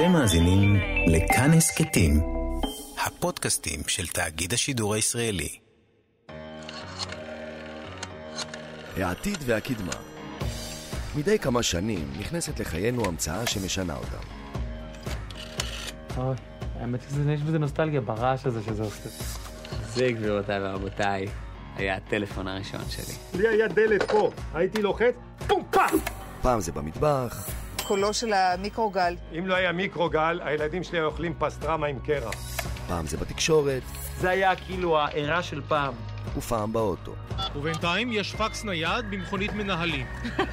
אתם מאזינים לכאן הסכתים, הפודקאסטים של תאגיד השידור הישראלי. העתיד והקדמה. מדי כמה שנים נכנסת לחיינו המצאה שמשנה אותם. אוי, האמת שיש בזה נוסטלגיה ברעש הזה שזה עושה. זה, גבירותיי ורבותיי, היה הטלפון הראשון שלי. לי היה דלת פה, הייתי לוחץ, פום פאם! פעם זה במטבח, קולו של המיקרוגל. אם לא היה מיקרוגל, הילדים שלי היו אוכלים פסטרמה עם קרח. פעם זה בתקשורת, זה היה כאילו העירה של פעם. ופעם באוטו. ובינתיים יש פקס נייד במכונית מנהלים.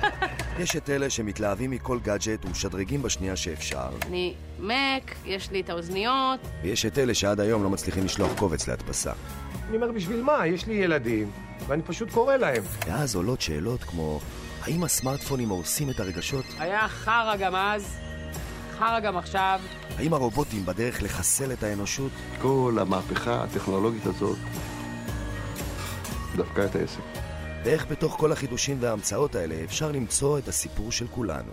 יש את אלה שמתלהבים מכל גאדג'ט ומשדרגים בשנייה שאפשר, אני מק, יש לי את האוזניות. ויש את אלה שעד היום לא מצליחים לשלוח קובץ להדפסה. אני אומר, בשביל מה? יש לי ילדים, ואני פשוט קורא להם. ואז עולות שאלות כמו, האם הסמארטפונים הורסים את הרגשות? היה חרא גם אז, חרא גם עכשיו. האם הרובוטים בדרך לחסל את האנושות? כל המהפכה הטכנולוגית הזאת דפקה את העסק. ואיך בתוך כל החידושים וההמצאות האלה אפשר למצוא את הסיפור של כולנו.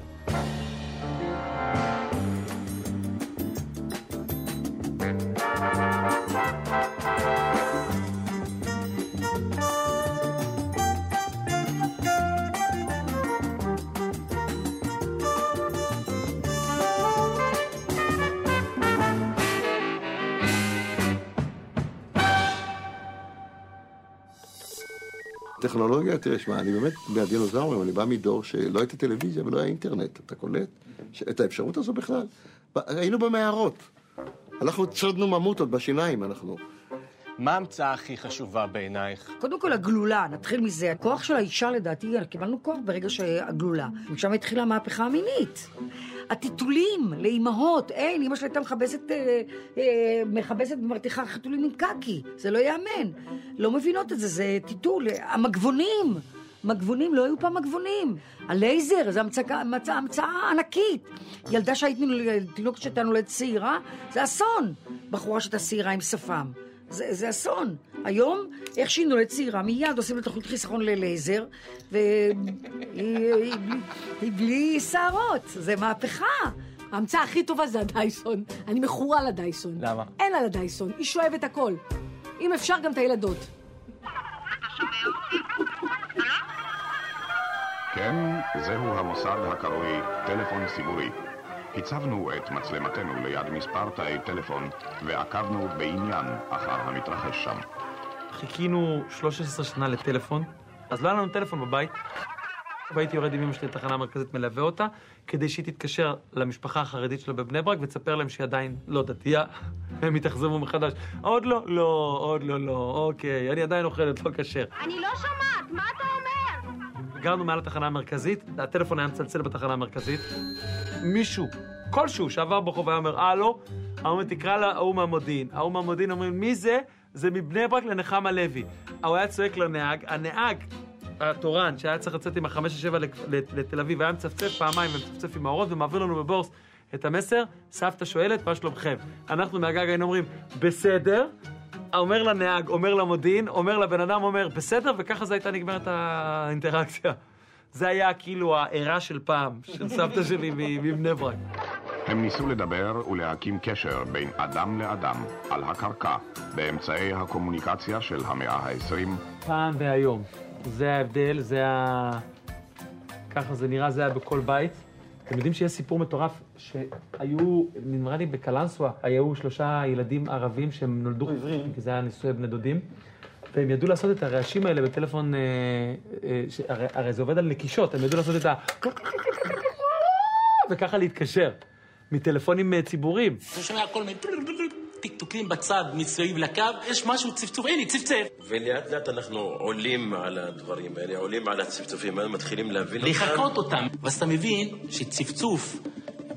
תראה, שמע, אני באמת מהדינוזאורים, אני בא מדור שלא הייתה טלוויזיה ולא היה אינטרנט, אתה קולט? את האפשרות הזו בכלל. היינו במערות. אנחנו צודנו ממוטות בשיניים, אנחנו. מה ההמצאה הכי חשובה בעינייך? קודם כל הגלולה, נתחיל מזה. הכוח של האישה לדעתי, קיבלנו כוח ברגע שהגלולה. משם התחילה המהפכה המינית. הטיטולים לאימהות, אין, אימא שלי הייתה מכבסת, אה, אה, מכבסת במרתיחה חיתולים עם קקי, זה לא ייאמן. לא מבינות את זה, זה טיטול. המגבונים, מגבונים, לא היו פעם מגבונים. הלייזר, זו המצאה, המצאה, המצאה ענקית. ילדה שהייתה, תינוקת שהייתה נולדת צעירה, זה אסון. בחורה שהייתה צעירה עם שפם. זה, זה אסון. היום, איך שהיא נולדת צעירה, מיד עושים לה תוכנית חיסכון ללייזר, והיא היא, היא בלי שערות, זה מהפכה. ההמצאה הכי טובה זה הדייסון. אני מכורה לדייסון. למה? אין על הדייסון, היא שואבת הכל. אם אפשר גם את הילדות. כן, זהו המוסד הקרוי טלפון ציבורי. הצבנו את מצלמתנו ליד מספר תאי טלפון ועקבנו בעניין אחר המתרחש שם. חיכינו 13 שנה לטלפון, אז לא היה לנו טלפון בבית. והייתי יורד עם אמא שלי לתחנה המרכזית, מלווה אותה, כדי שהיא תתקשר למשפחה החרדית שלה בבני ברק ותספר להם שהיא עדיין לא דתייה. הם יתאכזבו מחדש. עוד לא, לא, עוד לא, לא, אוקיי, אני עדיין אוכלת לא כשר. אני לא שומעת, מה אתה אומר? גרנו מעל התחנה המרכזית, הטלפון היה מצלצל בתחנה המרכזית. מישהו, כלשהו, שעבר ברחוב היה אומר, הלו, ההוא אומר, תקרא להוא מהמודיעין. ההוא מהמודיעין אומרים, מי זה? זה מבני ברק לנחמה לוי. הוא היה צועק לנהג, הנהג, התורן, שהיה צריך לצאת עם החמש לשבע לתל אביב, היה מצפצף פעמיים ומצפצף עם האורות ומעביר לנו בבורס את המסר, סבתא שואלת, מה שלומכם? אנחנו מהגג היינו אומרים, בסדר. אומר לנהג, אומר למודיעין, אומר לבן אדם, אומר, בסדר, וככה זה הייתה נגמרת האינטראקציה. זה היה כאילו העירה של פעם, של סבתא שלי מבני ברק. הם ניסו לדבר ולהקים קשר בין אדם לאדם על הקרקע באמצעי הקומוניקציה של המאה ה-20 פעם והיום. זה ההבדל, זה ה... ככה זה נראה, זה היה בכל בית. אתם יודעים שיש סיפור מטורף שהיו, נראה לי בקלנסווה, היו שלושה ילדים ערבים שהם נולדו כי זה היה נישואי בני דודים, והם ידעו לעשות את הרעשים האלה בטלפון, אה, אה, ש... הרי, הרי זה עובד על נקישות, הם ידעו לעשות את ה... וככה להתקשר, מטלפונים אה, ציבוריים. אתה שומע כל מיני טקטוקים בצד מסביב לקו, יש משהו צפצוף, הנה צפצף. ולאט לאט אנחנו עולים על הדברים האלה, עולים על הצפצופים האלה, מתחילים להבין אותם. לחקות אותם, ואז אתה מבין שצפצוף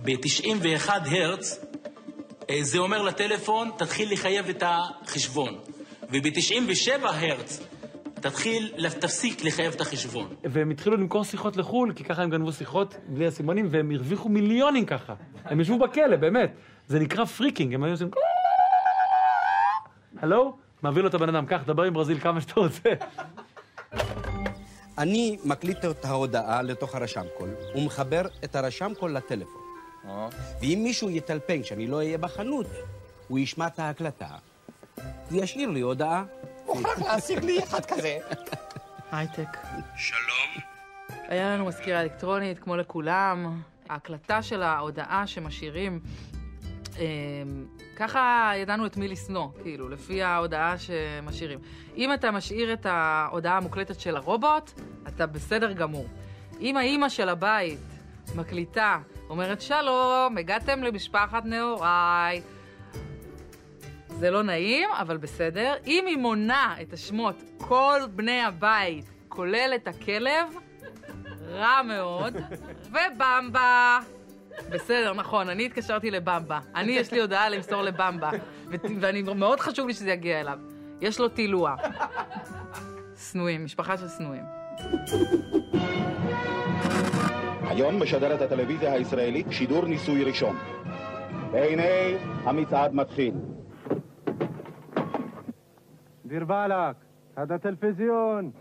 ב-91 הרץ, אה, זה אומר לטלפון, תתחיל לחייב את החשבון. וב-97 הרץ, תתחיל, תפסיק לחייב את החשבון. והם התחילו למכור שיחות לחו"ל, כי ככה הם גנבו שיחות בלי הסימונים, והם הרוויחו מיליונים ככה. הם ישבו בכלא, באמת. זה נקרא phreaking, הם היו עושים... הלו? מעביר לו את הבן אדם, קח, דבר עם ברזיל כמה שאתה רוצה. אני מקליט את ההודעה לתוך הרשמקול ומחבר את הרשמקול לטלפון. ואם מישהו יטלפן כשאני לא אהיה בחנות, הוא ישמע את ההקלטה וישאיר לי הודעה. מוכרח להשיג לי אחד כזה. הייטק. שלום. היה לנו מזכירה אלקטרונית, כמו לכולם. ההקלטה של ההודעה שמשאירים, אה, ככה ידענו את מי לשנוא, כאילו, לפי ההודעה שמשאירים. אם אתה משאיר את ההודעה המוקלטת של הרובוט, אתה בסדר גמור. אם האימא של הבית מקליטה, אומרת, שלום, הגעתם למשפחת נהוריי, זה לא נעים, אבל בסדר. אם היא מונה את השמות כל בני הבית, כולל את הכלב, רע מאוד. ובמבה. בסדר, נכון, אני התקשרתי לבמבה. אני, יש לי הודעה למסור לבמבה. ואני, מאוד חשוב לי שזה יגיע אליו. יש לו טילוע. שנואים, משפחה של שנואים. היום משדרת הטלוויזיה הישראלית שידור ניסוי ראשון. והנה המצעד מתחיל. דיר באלק, עד הטלוויזיון.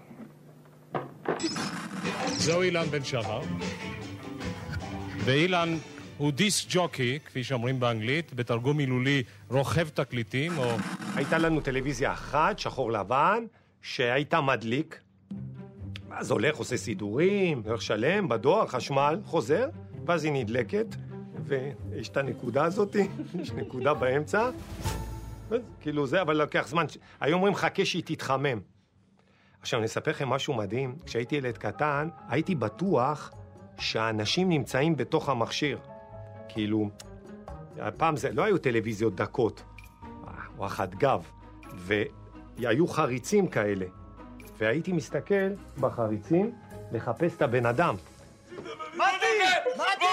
זהו אילן בן שחר. ואילן הוא דיסק ג'וקי, כפי שאומרים באנגלית, בתרגום מילולי רוכב תקליטים, או... הייתה לנו טלוויזיה אחת, שחור לבן, שהייתה מדליק. אז הולך, עושה סידורים, הולך שלם, בדואר, חשמל, חוזר, ואז היא נדלקת, ויש את הנקודה הזאת, יש נקודה באמצע. כאילו זה, אבל לוקח זמן. היו אומרים, חכה שהיא תתחמם. עכשיו, אני אספר לכם משהו מדהים. כשהייתי ילד קטן, הייתי בטוח שהאנשים נמצאים בתוך המכשיר. כאילו, פעם זה, לא היו טלוויזיות דקות, או אחת גב, והיו חריצים כאלה. והייתי מסתכל בחריצים לחפש את הבן אדם. מתי! מתי!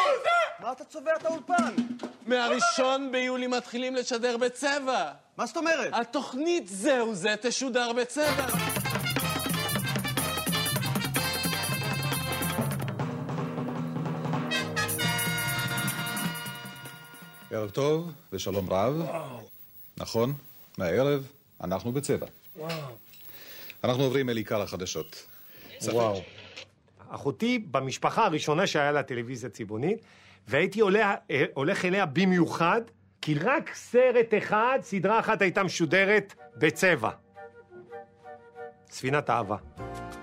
מה אתה צובע את האולפן? מהראשון ביולי מתחילים לשדר בצבע. מה זאת אומרת? התוכנית זהו זה תשודר בצבע. ערב טוב ושלום רב. נכון, מהערב אנחנו בצבע. אנחנו עוברים אל עיקר החדשות. וואו. אחותי במשפחה הראשונה שהיה לה טלוויזיה צבעונית, והייתי עולה, אה, הולך אליה במיוחד, כי רק סרט אחד, סדרה אחת הייתה משודרת בצבע. ספינת אהבה.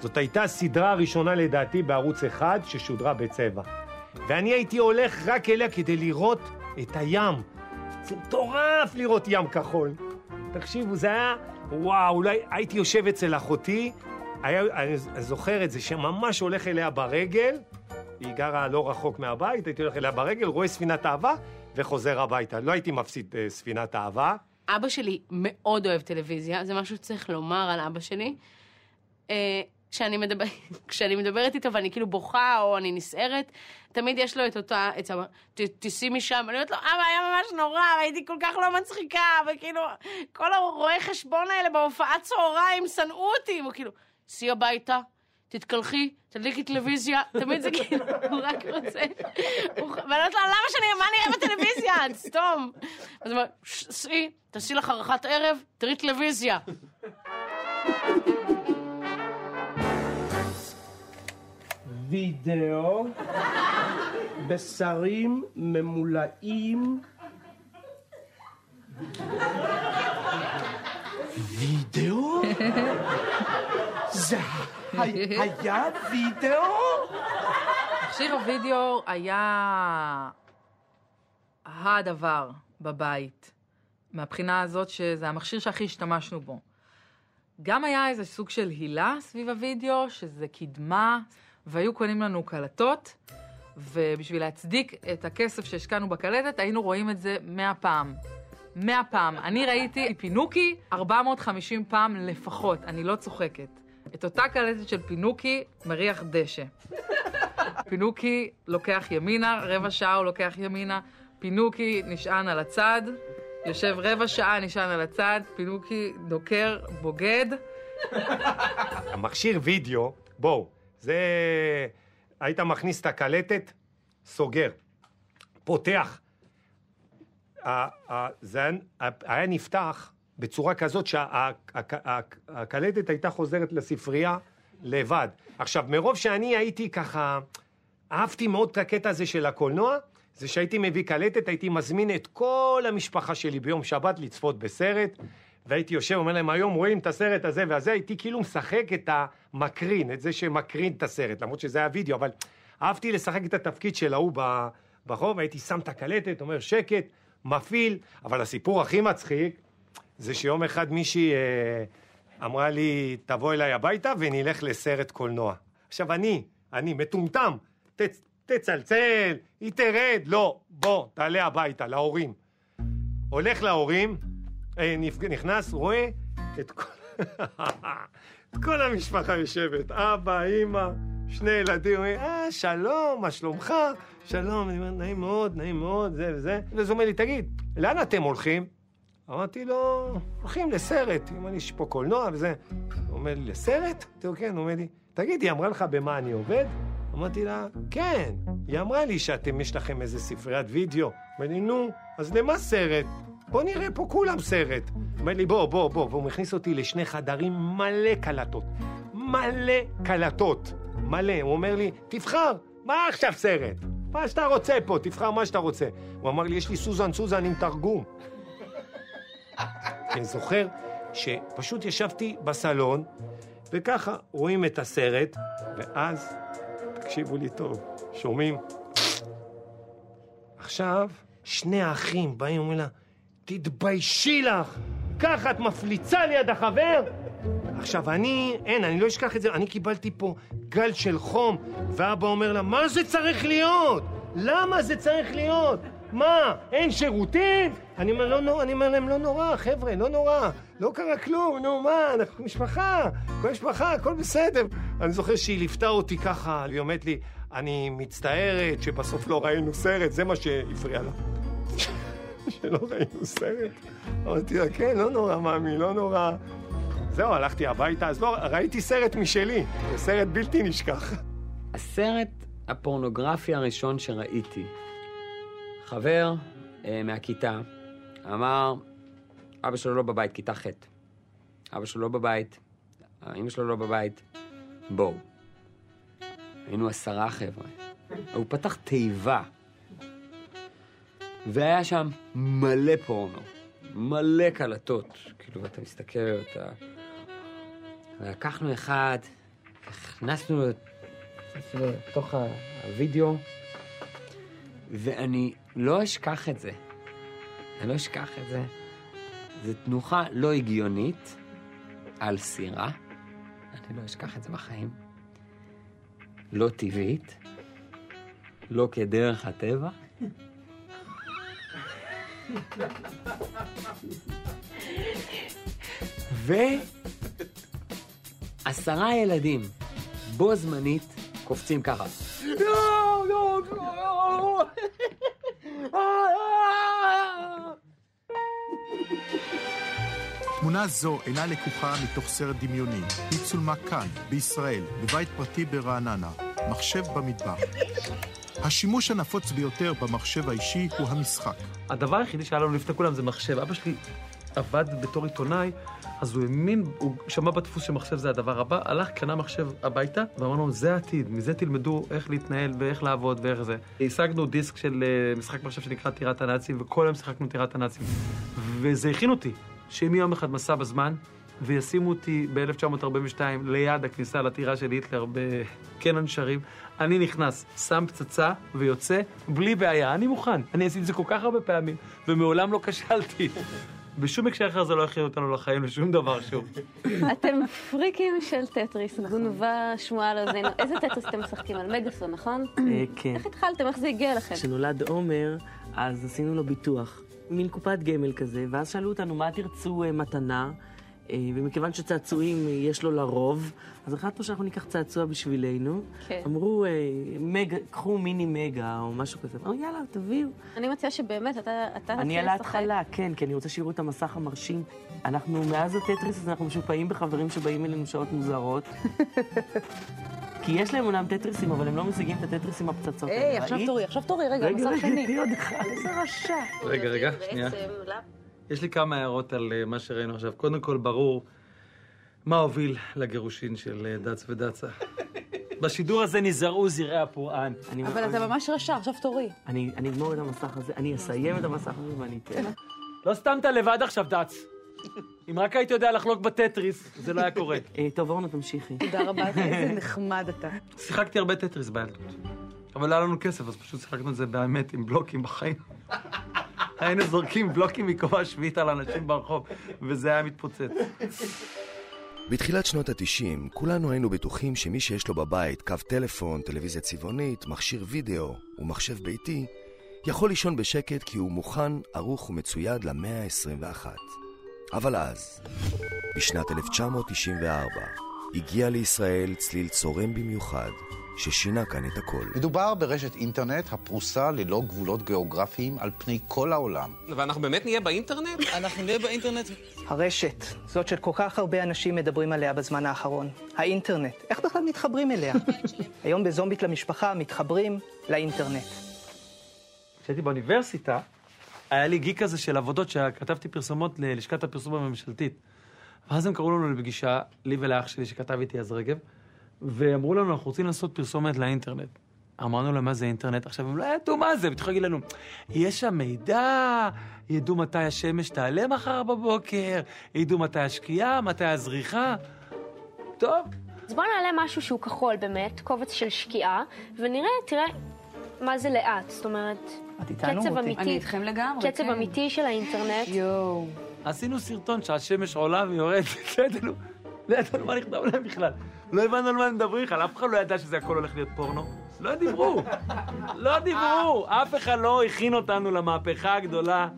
זאת הייתה הסדרה הראשונה לדעתי בערוץ אחד ששודרה בצבע. ואני הייתי הולך רק אליה כדי לראות את הים. זה מטורף לראות ים כחול. תקשיבו, זה היה... וואו, אולי הייתי יושב אצל אחותי, היה, אני זוכר את זה, שממש הולך אליה ברגל, היא גרה לא רחוק מהבית, הייתי הולך אליה ברגל, רואה ספינת אהבה, וחוזר הביתה. לא הייתי מפסיד uh, ספינת אהבה. אבא שלי מאוד אוהב טלוויזיה, זה משהו שצריך לומר על אבא שלי. Uh, כשאני, מדבר, כשאני מדברת איתו ואני כאילו בוכה או אני נסערת, תמיד יש לו את אותה, את ה... תיסעי משם, אני אומרת לו, אבא, היה ממש נורא, והייתי כל כך לא מצחיקה, וכאילו, כל הרואי חשבון האלה בהופעת צהריים שנאו אותי, והוא כאילו, סעי הביתה, תתקלחי, תדליקי טלוויזיה, תמיד זה כאילו, הוא רק רוצה. ואני אומרת לו, למה שאני, מה אני אראה בטלוויזיה? סתום. אז הוא אומר, "ש- סעי, תעשי לך ארוחת ערב, תראי טלוויזיה. וידאו, בשרים ממולאים. וידאו? זה היה וידאו? מכשיר הוידאו היה הדבר בבית, מהבחינה הזאת שזה המכשיר שהכי השתמשנו בו. גם היה איזה סוג של הילה סביב הוידאו, שזה קדמה, והיו קונים לנו קלטות, ובשביל להצדיק את הכסף שהשקענו בקלטת, היינו רואים את זה מאה פעם. מאה פעם. אני ראיתי פינוקי 450 פעם לפחות, אני לא צוחקת. את אותה קלטת של פינוקי מריח דשא. פינוקי לוקח ימינה, רבע שעה הוא לוקח ימינה, פינוקי נשען על הצד, יושב רבע שעה נשען על הצד, פינוקי דוקר, בוגד. המכשיר וידאו, בואו, זה... היית מכניס את הקלטת, סוגר, פותח. זה היה נפתח בצורה כזאת שהקלטת הייתה חוזרת לספרייה לבד. עכשיו, מרוב שאני הייתי ככה, אהבתי מאוד את הקטע הזה של הקולנוע, זה שהייתי מביא קלטת, הייתי מזמין את כל המשפחה שלי ביום שבת לצפות בסרט, והייתי יושב, אומר להם, היום רואים את הסרט הזה והזה, הייתי כאילו משחק את המקרין, את זה שמקרין את הסרט, למרות שזה היה וידאו, אבל אהבתי לשחק את התפקיד של ההוא ב- ברחוב, הייתי שם את הקלטת, אומר שקט, מפעיל, אבל הסיפור הכי מצחיק, זה שיום אחד מישהי אה, אמרה לי, תבוא אליי הביתה ונלך לסרט קולנוע. עכשיו אני, אני מטומטם, ת, תצלצל, היא תרד, לא, בוא, תעלה הביתה, להורים. הולך להורים, אה, נכנס, רואה את כל... כל המשפחה יושבת, אבא, אימא, שני ילדים, אומרים, אה, שלום, מה שלומך? שלום, אני אומר, נעים מאוד, נעים מאוד, זה וזה. ואז הוא אומר לי, תגיד, לאן אתם הולכים? אמרתי לו, הולכים לסרט, אם אני יש פה קולנוע וזה. הוא אומר לי, לסרט? אמרתי לו, כן, הוא אומר לי, תגיד, היא אמרה לך במה אני עובד? אמרתי לה, כן. היא אמרה לי שאתם, יש לכם איזה ספריית וידאו. אומר לי, נו, אז למה סרט? בוא נראה פה כולם סרט. אומר לי, בוא, בוא, בוא, והוא מכניס אותי לשני חדרים מלא קלטות. מלא קלטות. מלא. הוא אומר לי, תבחר, מה עכשיו סרט? מה שאתה רוצה פה, תבחר מה שאתה רוצה. הוא אמר לי, יש לי סוזן סוזן עם תרגום. אני זוכר שפשוט ישבתי בסלון, וככה רואים את הסרט, ואז, תקשיבו לי טוב, שומעים? עכשיו, שני האחים באים ואומרים לה, תתביישי לך! ככה את מפליצה ליד החבר? עכשיו, אני, אין, אני לא אשכח את זה, אני קיבלתי פה גל של חום, ואבא אומר לה, מה זה צריך להיות? למה זה צריך להיות? מה, אין שירותים? אני אומר, לא נורא, אני אומר להם, לא נורא, חבר'ה, לא נורא, לא קרה כלום, נו, מה, אנחנו משפחה, כל משפחה, הכל בסדר. אני זוכר שהיא ליוותה אותי ככה, היא אומרת לי, אני מצטערת שבסוף לא ראינו סרט, זה מה שהפריע לה. שלא ראינו סרט. אמרתי לה, כן, לא נורא, מאמי, לא נורא. זהו, הלכתי הביתה, אז לא, ראיתי סרט משלי, סרט בלתי נשכח. הסרט הפורנוגרפי הראשון שראיתי, חבר אה, מהכיתה אמר, אבא שלו לא בבית, כיתה ח'. אבא שלו לא בבית, אמא שלו לא בבית, בואו. היינו עשרה חבר'ה. הוא פתח תיבה, והיה שם מלא פורנו, מלא קלטות. כאילו, אתה מסתכל, אתה... לקחנו אחד, הכנסנו לתוך הווידאו, ואני לא אשכח את זה. אני לא אשכח את זה. זו תנוחה לא הגיונית על סירה. אני לא אשכח את זה בחיים. לא טבעית. לא כדרך הטבע. ועשרה ילדים בו זמנית קופצים ככה. לא, לא, לא. תמונה זו אינה לקוחה מתוך סרט דמיוני. היא צולמה כאן, בישראל, בבית פרטי ברעננה, מחשב במטבח. השימוש הנפוץ ביותר במחשב האישי הוא המשחק. הדבר היחידי שהיה לנו לפני כולם זה מחשב. אבא שלי עבד בתור עיתונאי, אז הוא האמין, הוא שמע בדפוס שמחשב זה הדבר הבא, הלך, קנה מחשב הביתה, ואמר לנו, זה העתיד, מזה תלמדו איך להתנהל ואיך לעבוד ואיך זה. השגנו דיסק של אה, משחק מחשב שנקרא טירת הנאצים, וכל היום שיחקנו טירת הנאצים. וזה הכין אותי, שאם יום אחד מסע בזמן, וישימו אותי ב-1942 ליד הכניסה לטירה של היטלר בקן הנשרים, אני נכנס, שם פצצה ויוצא בלי בעיה, אני מוכן. אני עשיתי את זה כל כך הרבה פעמים, ומעולם לא כשלתי. בשום הקשר אחר זה לא הכין אותנו לחיים, לשום דבר שהוא. אתם פריקים של טטריס, גונבה שמועה על אוזנינו. איזה טטריס אתם משחקים? על מגאסון, נכון? אה, כן. איך התחלתם? איך זה הגיע לכם? כשנולד עומר, אז עשינו לו ביטוח. מין קופת גמל כזה, ואז שאלו אותנו, מה תרצו אה, מתנה? אה, ומכיוון שצעצועים אה, יש לו לרוב, אז החלטנו שאנחנו ניקח צעצוע בשבילנו. כן. אמרו, אה, מגה, קחו מיני מגה או משהו כזה. אמרו, יאללה, תביאו. אני מציעה שבאמת, אתה אתה אני תתחיל על לשחק. ההתחלה, כן, כי אני רוצה שיראו את המסך המרשים. אנחנו, מאז הטטריס, אנחנו משופעים בחברים שבאים אלינו שעות מוזרות. כי יש להם אומנם טטריסים, אבל הם לא משיגים את הטטריס עם הפצצות. היי. עכשיו? תורי, עכשיו תורי, רגע, רגע, מסך רגע, שני. תני עוד אחד. איזה רשע. רגע, רגע, שנייה. יש לי כמה הערות על אה, מה שראינו עכשיו. קודם כל, ברור מה הוביל לגירושין של אה, דץ ודצה. בשידור הזה נזרעו זרעי הפורען. אבל אתה ממש רשע, עכשיו תורי. אני אני אגמור את המסך הזה, אני אסיים את המסך הזה ואני אתן. לא סתם אתה לבד עכשיו, דץ. אם רק היית יודע לחלוק בטטריס, זה לא היה קורה. אה, טוב, אורנה, תמשיכי. תודה רבה, איזה נחמד אתה. שיחקתי הרבה טטריס בילדות. אבל לא היה לנו כסף, אז פשוט שיחקנו את זה באמת עם בלוקים בחיים. היינו זורקים בלוקים מקומה שביעית על אנשים ברחוב, וזה היה מתפוצץ. בתחילת שנות ה-90, כולנו היינו בטוחים שמי שיש לו בבית קו טלפון, טלוויזיה צבעונית, מכשיר וידאו ומחשב ביתי, יכול לישון בשקט כי הוא מוכן, ערוך ומצויד למאה ה-21. אבל אז, בשנת 1994, הגיע לישראל צליל צורם במיוחד, ששינה כאן את הכל. מדובר ברשת אינטרנט הפרוסה ללא גבולות גיאוגרפיים על פני כל העולם. ואנחנו באמת נהיה באינטרנט? אנחנו נהיה באינטרנט. הרשת, זאת שכל כך הרבה אנשים מדברים עליה בזמן האחרון. האינטרנט, איך בכלל מתחברים אליה? היום בזומבית למשפחה מתחברים לאינטרנט. כשהייתי באוניברסיטה, היה לי גיק כזה של עבודות שכתבתי פרסומות ללשכת הפרסום הממשלתית. ואז הם קראו לנו לפגישה, לי ולאח שלי שכתב איתי אז רגב, ואמרו לנו, אנחנו רוצים לעשות פרסומת לאינטרנט. אמרנו להם, מה זה אינטרנט? עכשיו, הם לא ידעו מה זה, והתחילו להגיד לנו, יש שם מידע, ידעו מתי השמש תעלה מחר בבוקר, ידעו מתי השקיעה, מתי הזריחה. טוב. אז בוא נעלה משהו שהוא כחול באמת, קובץ של שקיעה, ונראה, תראה מה זה לאט. זאת אומרת, קצב? אמיתי. אני איתכם לגמרי, קצב כן. אמיתי של האינטרנט. יואו. עשינו סרטון שהשמש עולה ויורדת, לא ידענו, לא ידענו מה נכתב להם בכלל. לא הבנו על מה הם מדברים בכלל, אף אחד לא ידע שזה הכל הולך להיות פורנו. לא דיברו, לא דיברו, אף אחד לא הכין אותנו למהפכה הגדולה,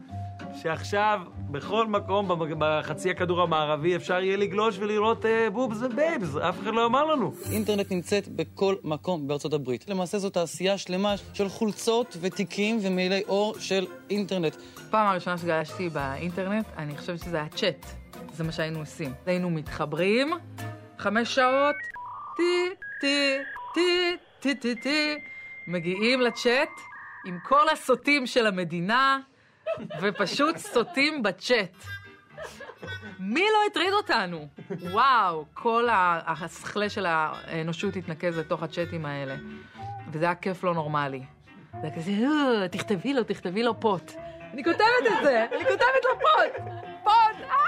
שעכשיו בכל מקום בחצי הכדור המערבי אפשר יהיה לגלוש ולראות אה, boobs ו babes, אף אחד לא אמר לנו. אינטרנט נמצאת בכל מקום בארצות הברית. למעשה זו תעשייה שלמה של חולצות ותיקים ומעילי עור של אינטרנט. פעם הראשונה שגלשתי באינטרנט, אני חושבת שזה היה צ'אט. זה מה שהיינו עושים. היינו מתחברים, חמש שעות, טי, טי, טי, טי, טי, טי, מגיעים לצ'אט עם כל הסוטים של המדינה, ופשוט סוטים בצ'אט. מי לא הטריד אותנו? וואו, כל השכלה של האנושות התנקז לתוך הצ'אטים האלה. וזה היה כיף לא נורמלי. זה היה כזה, "אה, תכתבי לו, תכתבי לו פוט. אני כותבת את זה, אני כותבת לו פוט! פוט! אה!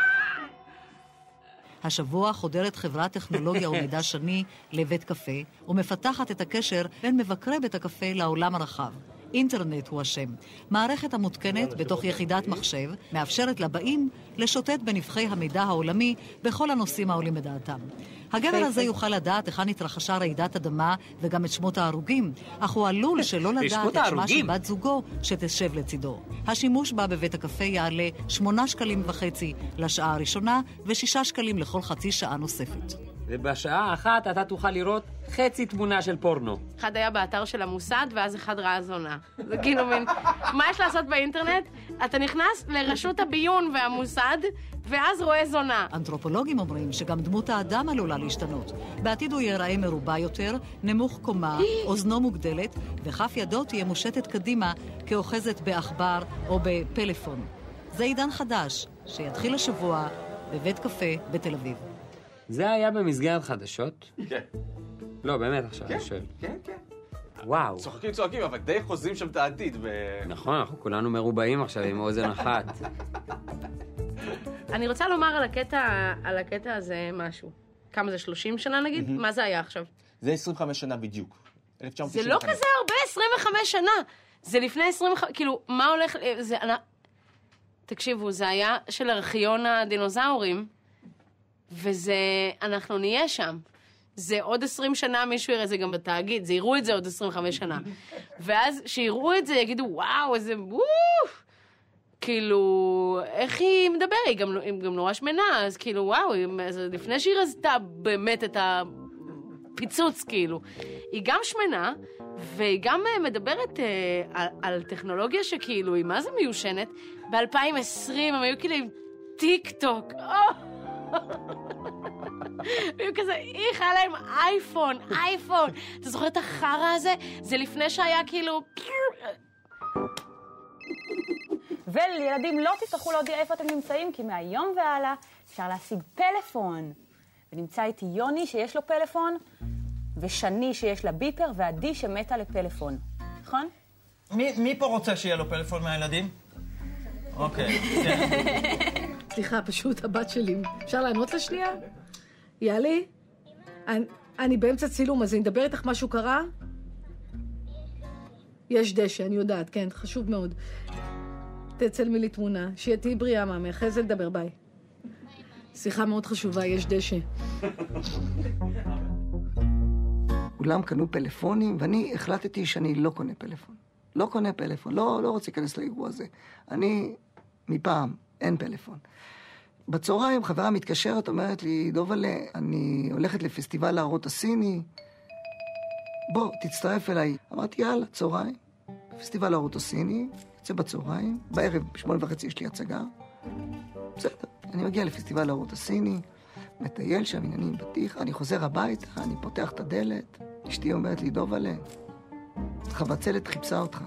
השבוע חודרת חברת טכנולוגיה ומידע שני לבית קפה, ומפתחת את הקשר בין מבקרי בית הקפה לעולם הרחב. אינטרנט הוא השם. מערכת המותקנת בתוך יחידת מחשב מאפשרת לבאים לשוטט בנבחי המידע העולמי בכל הנושאים העולים בדעתם. הגבר הזה יוכל לדעת היכן התרחשה רעידת אדמה וגם את שמות ההרוגים, אך הוא עלול שלא לדעת את שמה של? בת זוגו שתשב לצידו. השימוש בה בבית הקפה יעלה שמונה שקלים וחצי לשעה הראשונה ושישה שקלים לכל חצי שעה נוספת. ובשעה האחת אתה תוכל לראות חצי תמונה של פורנו. אחד היה באתר של המוסד, ואז אחד ראה זונה. זה כאילו מין, מה יש לעשות באינטרנט? אתה נכנס לרשות הביון והמוסד, ואז רואה זונה. אנתרופולוגים אומרים שגם דמות האדם עלולה להשתנות. בעתיד הוא ייראה מרובע יותר, נמוך קומה, אוזנו מוגדלת, וכף ידו תהיה מושטת קדימה כאוחזת בעכבר או בפלאפון. זה עידן חדש, שיתחיל השבוע בבית קפה בתל אביב. זה היה במסגרת חדשות? כן. לא, באמת עכשיו, אני שואל. כן, כן. וואו. צוחקים, צוחקים, אבל די חוזים שם את העתיד. נכון, אנחנו כולנו מרובעים עכשיו עם אוזן אחת. אני רוצה לומר על הקטע, על הקטע הזה משהו. כמה זה, 30 שנה נגיד? מה זה היה עכשיו? זה 25 שנה בדיוק. זה 1995. לא כזה הרבה, 25 שנה. זה לפני 25, כאילו, מה הולך... זה... אני- תקשיבו, זה היה של ארכיון הדינוזאורים, וזה... אנחנו נהיה שם. זה עוד 20 שנה מישהו יראה את זה גם בתאגיד, זה יראו את זה עוד 25 שנה. ואז כשיראו את זה יגידו, וואו, איזה... וואו! כאילו, איך היא מדברת? היא גם, היא גם נורא שמנה, אז כאילו, וואו, היא- אז לפני שהיא רזתה באמת את הפיצוץ, כאילו. היא גם שמנה, והיא גם אה, מדברת אה, על, על טכנולוגיה שכאילו, היא מה זה מיושנת? ב-2020 הם היו כאילו עם טיק טוק. היו כזה, איך, היה להם אייפון, אייפון. אתה זוכר את החרא הזה? זה לפני שהיה כאילו... ולילדים לא תצטרכו להודיע איפה אתם נמצאים, כי מהיום והלאה אפשר להשיג פלאפון. ונמצא איתי יוני שיש לו פלאפון, ושני שיש לה ביפר, ועדי שמתה לפלאפון. נכון? מי, מי פה רוצה שיהיה לו פלאפון מהילדים? אוקיי, כן. סליחה, פשוט הבת שלי. אפשר לענות לה שנייה? יאלי? אני, אני באמצע צילום, אז אני אדבר איתך משהו קרה? יש דשא, אני יודעת, כן, חשוב מאוד. תצלמי לי תמונה, שיהיה תהיי בריאה, מאמי, אחרי זה נדבר, ביי. שיחה מאוד חשובה, יש דשא. כולם קנו פלאפונים, ואני החלטתי שאני לא קונה פלאפון. לא קונה פלאפון, לא, לא רוצה להיכנס לאירוע הזה. אני, מפעם, אין פלאפון. בצהריים חברה מתקשרת, אומרת לי, דובלה, אני הולכת לפסטיבל להראות הסיני, בוא, תצטרף אליי. אמרתי, יאללה, צהריים. פסטיבל להראות הסיני, יוצא בצהריים, בערב, בשמונה וחצי יש לי הצגה. בסדר, אני מגיע לפסטיבל להראות הסיני, מטייל שם עניינים בטיח, אני חוזר הביתה, אני פותח את הדלת, אשתי אומרת לי, דובלה, חבצלת חיפשה אותך.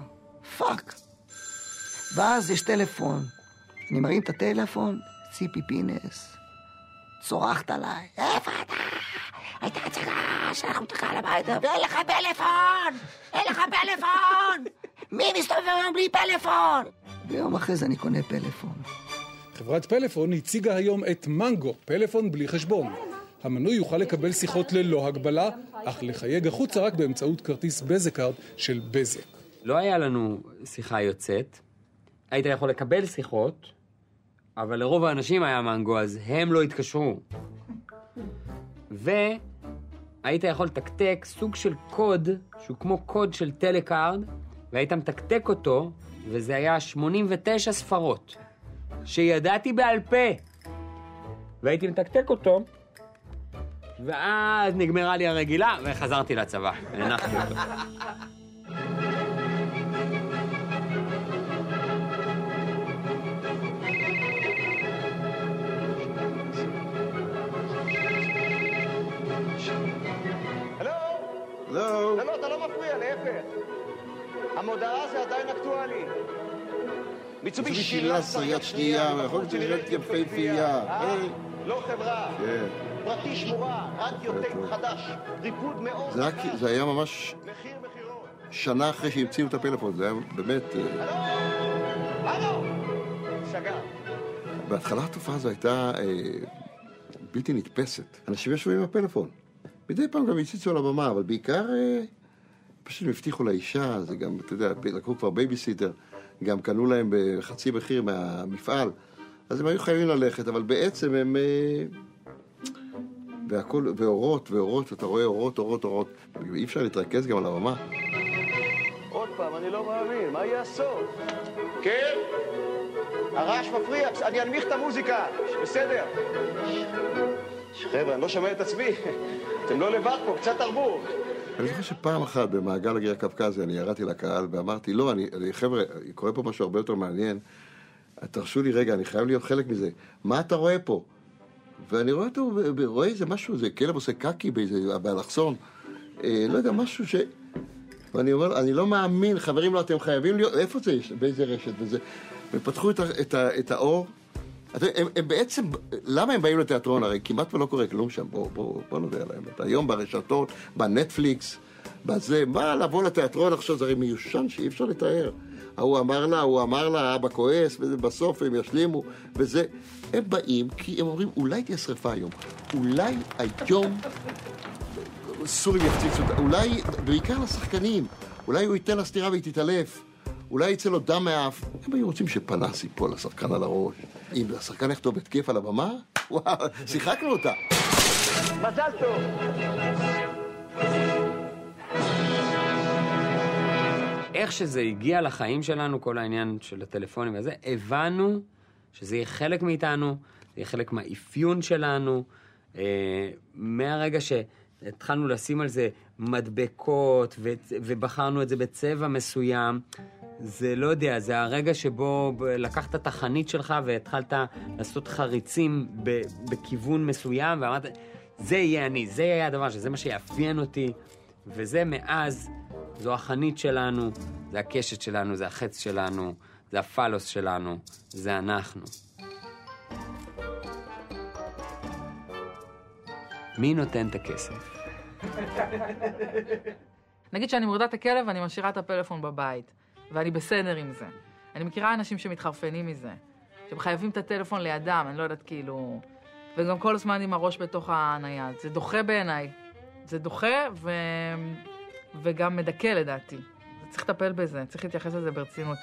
fuck. ואז יש טלפון. אני מרים את הטלפון, ציפי פינס. צורחת עליי, איפה אתה? הייתה הצגה שלחנו את הקהל הביתה, ואין לך פלאפון! אין לך פלאפון! מי מסתובב היום בלי פלאפון? ויום אחרי זה אני קונה פלאפון. חברת פלאפון הציגה היום את מנגו, פלאפון בלי חשבון. המנוי יוכל לקבל שיחות ללא הגבלה, אך לחייג החוצה רק באמצעות כרטיס בזקארד של בזק. לא היה לנו שיחה יוצאת. היית יכול לקבל שיחות, אבל לרוב האנשים היה מנגו, אז הם לא התקשרו. והיית יכול לתקתק סוג של קוד, שהוא כמו קוד של טלקארד, והיית מתקתק אותו, וזה היה 89 ספרות, שידעתי בעל פה. והייתי מתקתק אותו, ואז נגמרה לי הרגילה, וחזרתי לצבא, הנחתי אותו. המודעה זה עדיין אקטואלי. מיצובישי שילסה יד שנייה, יכול להיות שנראית יפהפייה. לא חברה. כן. פרטי שמורה, רדיו טייפ חדש, ריפוד מאוד היה- זה היה ממש שנה אחרי שהמציאו את הפלאפון, זה היה באמת... אה, הלו! סגר. בהתחלה התופעה הזו הייתה אה, בלתי נתפסת. אנשים ישבו עם הפלאפון. מדי פעם גם הציצו על הבמה, אבל בעיקר אה, פשוט הם הבטיחו לאישה, זה גם, אתה יודע, לקחו כבר בייביסיטר, גם קנו להם בחצי מחיר מהמפעל, אז הם היו חייבים ללכת, אבל בעצם הם... אה, והכל, ואורות, ואורות, אתה רואה אורות, אורות, אורות. אי אפשר להתרכז גם על הבמה. עוד פעם, אני לא מאמין, מה יהיה הסוף? כן? הרעש מפריע, אני אנמיך את המוזיקה, בסדר. חבר'ה, אני לא שומע את עצמי. אתם לא לבד פה, קצת תרבות. אני זוכר שפעם אחת במעגל הגיר הקווקזי אני ירדתי לקהל ואמרתי, לא, אני, אני, חבר'ה, קורה פה משהו הרבה יותר מעניין. תרשו לי רגע, אני חייב להיות חלק מזה. מה אתה רואה פה? ואני רואה אותו, רואה איזה משהו, איזה כלב עושה קקי באיזה, באלכסון. אה, לא יודע, משהו ש... ואני אומר, אני לא מאמין, חברים, לא, אתם חייבים להיות, איפה זה יש? באיזה רשת וזה? ופתחו את, ה, את, את האור. הם, הם בעצם, למה הם באים לתיאטרון? הרי כמעט ולא קורה כלום שם, בואו בוא, בוא נודה על האמת. היום ברשתות, בנטפליקס, בזה, מה לבוא לתיאטרון עכשיו, זה הרי מיושן שאי אפשר לתאר. ההוא אמר לה, ההוא אמר לה, אבא כועס, ובסוף הם ישלימו, וזה. הם באים כי הם אומרים, אולי תהיה שרפה היום. אולי היום סורים יפציצו אותה. אולי, בעיקר לשחקנים, אולי הוא ייתן לה סטירה והיא תתעלף. אולי יצא לו דם מהאף. הם היו רוצים שפנס ייפול לשחקן על הראש. אם השחקן יכתוב התקף על הבמה, וואו, שיחקנו אותה. מזל טוב. איך שזה הגיע לחיים שלנו, כל העניין של הטלפונים וזה, הבנו שזה יהיה חלק מאיתנו, זה יהיה חלק מהאפיון שלנו. אה, מהרגע שהתחלנו לשים על זה מדבקות ו- ובחרנו את זה בצבע מסוים, זה לא יודע, זה הרגע שבו לקחת את החנית שלך והתחלת לעשות חריצים ב- בכיוון מסוים, ואמרת, זה יהיה אני, זה יהיה הדבר, שזה מה שיאפיין אותי, וזה מאז, זו החנית שלנו, זה הקשת שלנו, זה החץ שלנו, זה הפלוס שלנו, זה אנחנו. מי נותן את הכסף? נגיד שאני מורידה את הכלב ואני משאירה את הפלאפון בבית, ואני בסדר עם זה. אני מכירה אנשים שמתחרפנים מזה, שהם חייבים את הטלפון לידם, אני לא יודעת, כאילו... וגם כל הזמן עם הראש בתוך הנייד. זה דוחה בעיניי. זה דוחה ו... וגם מדכא לדעתי. צריך לטפל בזה, צריך להתייחס לזה ברצינות.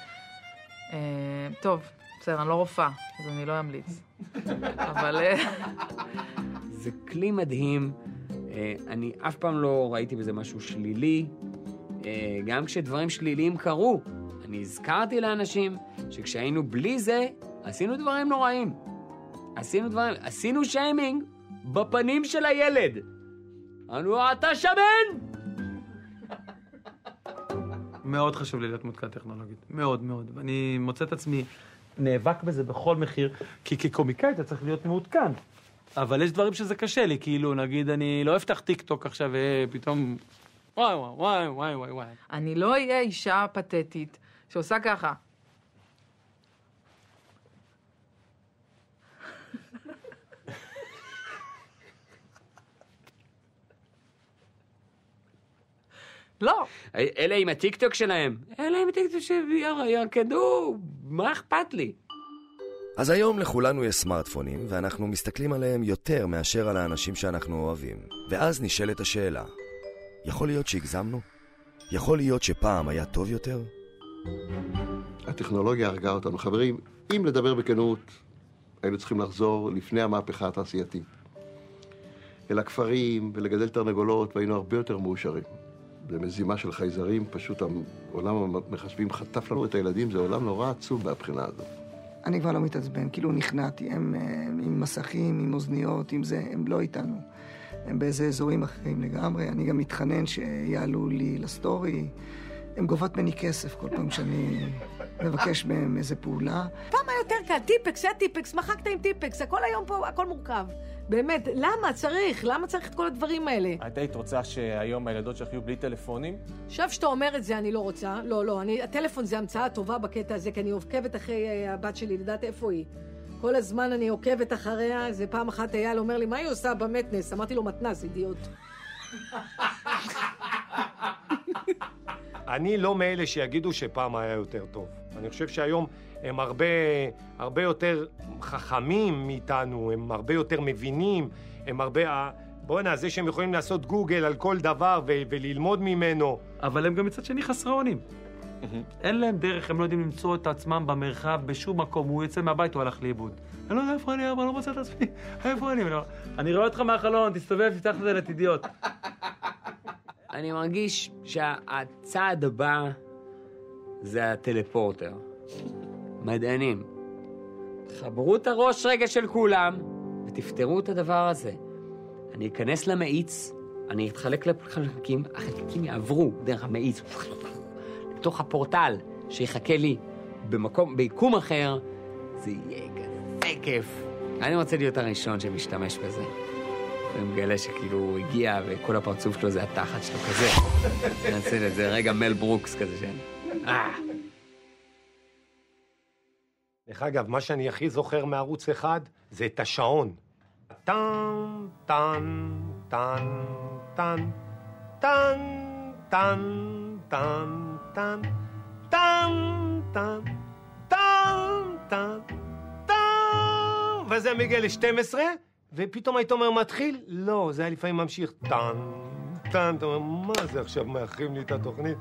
אה, טוב, בסדר, אני לא רופאה, אז אני לא אמליץ. אבל... אה, זה כלי מדהים. אה, אני אף פעם לא ראיתי בזה משהו שלילי. אה, גם כשדברים שליליים קרו, אני הזכרתי לאנשים שכשהיינו בלי זה, עשינו דברים נוראים. עשינו דברים, עשינו שיימינג בפנים של הילד. אמרנו, אתה שמן! מאוד חשוב לי להיות מעודכן טכנולוגית. מאוד מאוד. ואני מוצא את עצמי נאבק בזה בכל מחיר, כי כקומיקאי אתה צריך להיות מעודכן. אבל יש דברים שזה קשה לי, כאילו, נגיד, אני לא אפתח טיק טוק עכשיו ופתאום... וואי וואי וואי וואי וואי. אני לא אהיה אישה פתטית שעושה ככה. לא. אלה עם הטיקטוק שלהם. אלה עם הטיקטוק שירקדו, מה אכפת לי? אז היום לכולנו יש סמארטפונים, ואנחנו מסתכלים עליהם יותר מאשר על האנשים שאנחנו אוהבים. ואז נשאלת השאלה, יכול להיות שהגזמנו? יכול להיות שפעם היה טוב יותר? הטכנולוגיה הרגה אותנו. חברים, אם לדבר בכנות, היינו צריכים לחזור לפני המהפכה התעשייתית. אל הכפרים ולגדל תרנגולות, והיינו הרבה יותר מאושרים. במזימה של חייזרים, פשוט עולם המחשבים חטף לנו את הילדים, זה עולם נורא עצוב מהבחינה הזאת. אני כבר לא מתעצבן, כאילו נכנעתי, הם, הם עם מסכים, עם אוזניות, עם זה, הם לא איתנו. הם באיזה אזורים אחרים לגמרי. אני גם מתחנן שיעלו לי לסטורי. הן גובות ממני כסף כל פעם שאני מבקש מהם איזה פעולה. פעם היה יותר קל, טיפקס, היה טיפקס, מחקת עם טיפקס, הכל היום פה, הכל מורכב. באמת, למה צריך? למה צריך את כל הדברים האלה? את היית רוצה שהיום הילדות שלך יהיו בלי טלפונים? עכשיו שאתה אומר את זה, אני לא רוצה. לא, לא, אני, הטלפון זה המצאה טובה בקטע הזה, כי אני עוקבת אחרי uh, הבת שלי, לדעת איפה היא. כל הזמן אני עוקבת אחריה, זה פעם אחת אייל אומר לי, מה היא עושה במתנס? אמרתי לו, מתנ"ס, אידיוט. אני לא מאלה שיגידו שפעם היה יותר טוב. אני חושב שהיום הם הרבה, הרבה יותר חכמים מאיתנו, הם הרבה יותר מבינים, הם הרבה... בואנה, זה שהם יכולים לעשות גוגל על כל דבר ו- וללמוד ממנו. אבל הם גם מצד שני חסרי אונים. אין להם דרך, הם לא יודעים למצוא את עצמם במרחב בשום מקום. הוא יוצא מהבית, הוא הלך לאיבוד. אני לא יודע איפה אני, אבל לא מוצא את עצמי. איפה אני? אני רואה אותך מהחלון, תסתובב, תפתח את הדלת, אידיוט. אני מרגיש שהצעד הבא זה הטלפורטר. מדענים. חברו את הראש רגע של כולם ותפתרו את הדבר הזה. אני אכנס למאיץ, אני אתחלק לחלקים, החלקים יעברו דרך המאיץ לתוך הפורטל שיחכה לי במקום, ביקום אחר, זה יהיה כזה כיף. אני רוצה להיות הראשון שמשתמש בזה. ומגלה שכאילו הוא הגיע וכל הפרצוף שלו זה התחת שלו כזה. נעשה את זה רגע מל ברוקס כזה שאני... אה. דרך אגב, מה שאני הכי זוכר מערוץ אחד זה את השעון. טן, טן, טן, טן, טן, טן, טן, טן, טן, טן, טן, טן, וזה מגיע ל-12, ופתאום היית אומר מתחיל? לא, זה היה לפעמים ממשיך טן, טן, אתה אומר, מה זה עכשיו מאחרים לי את התוכנית?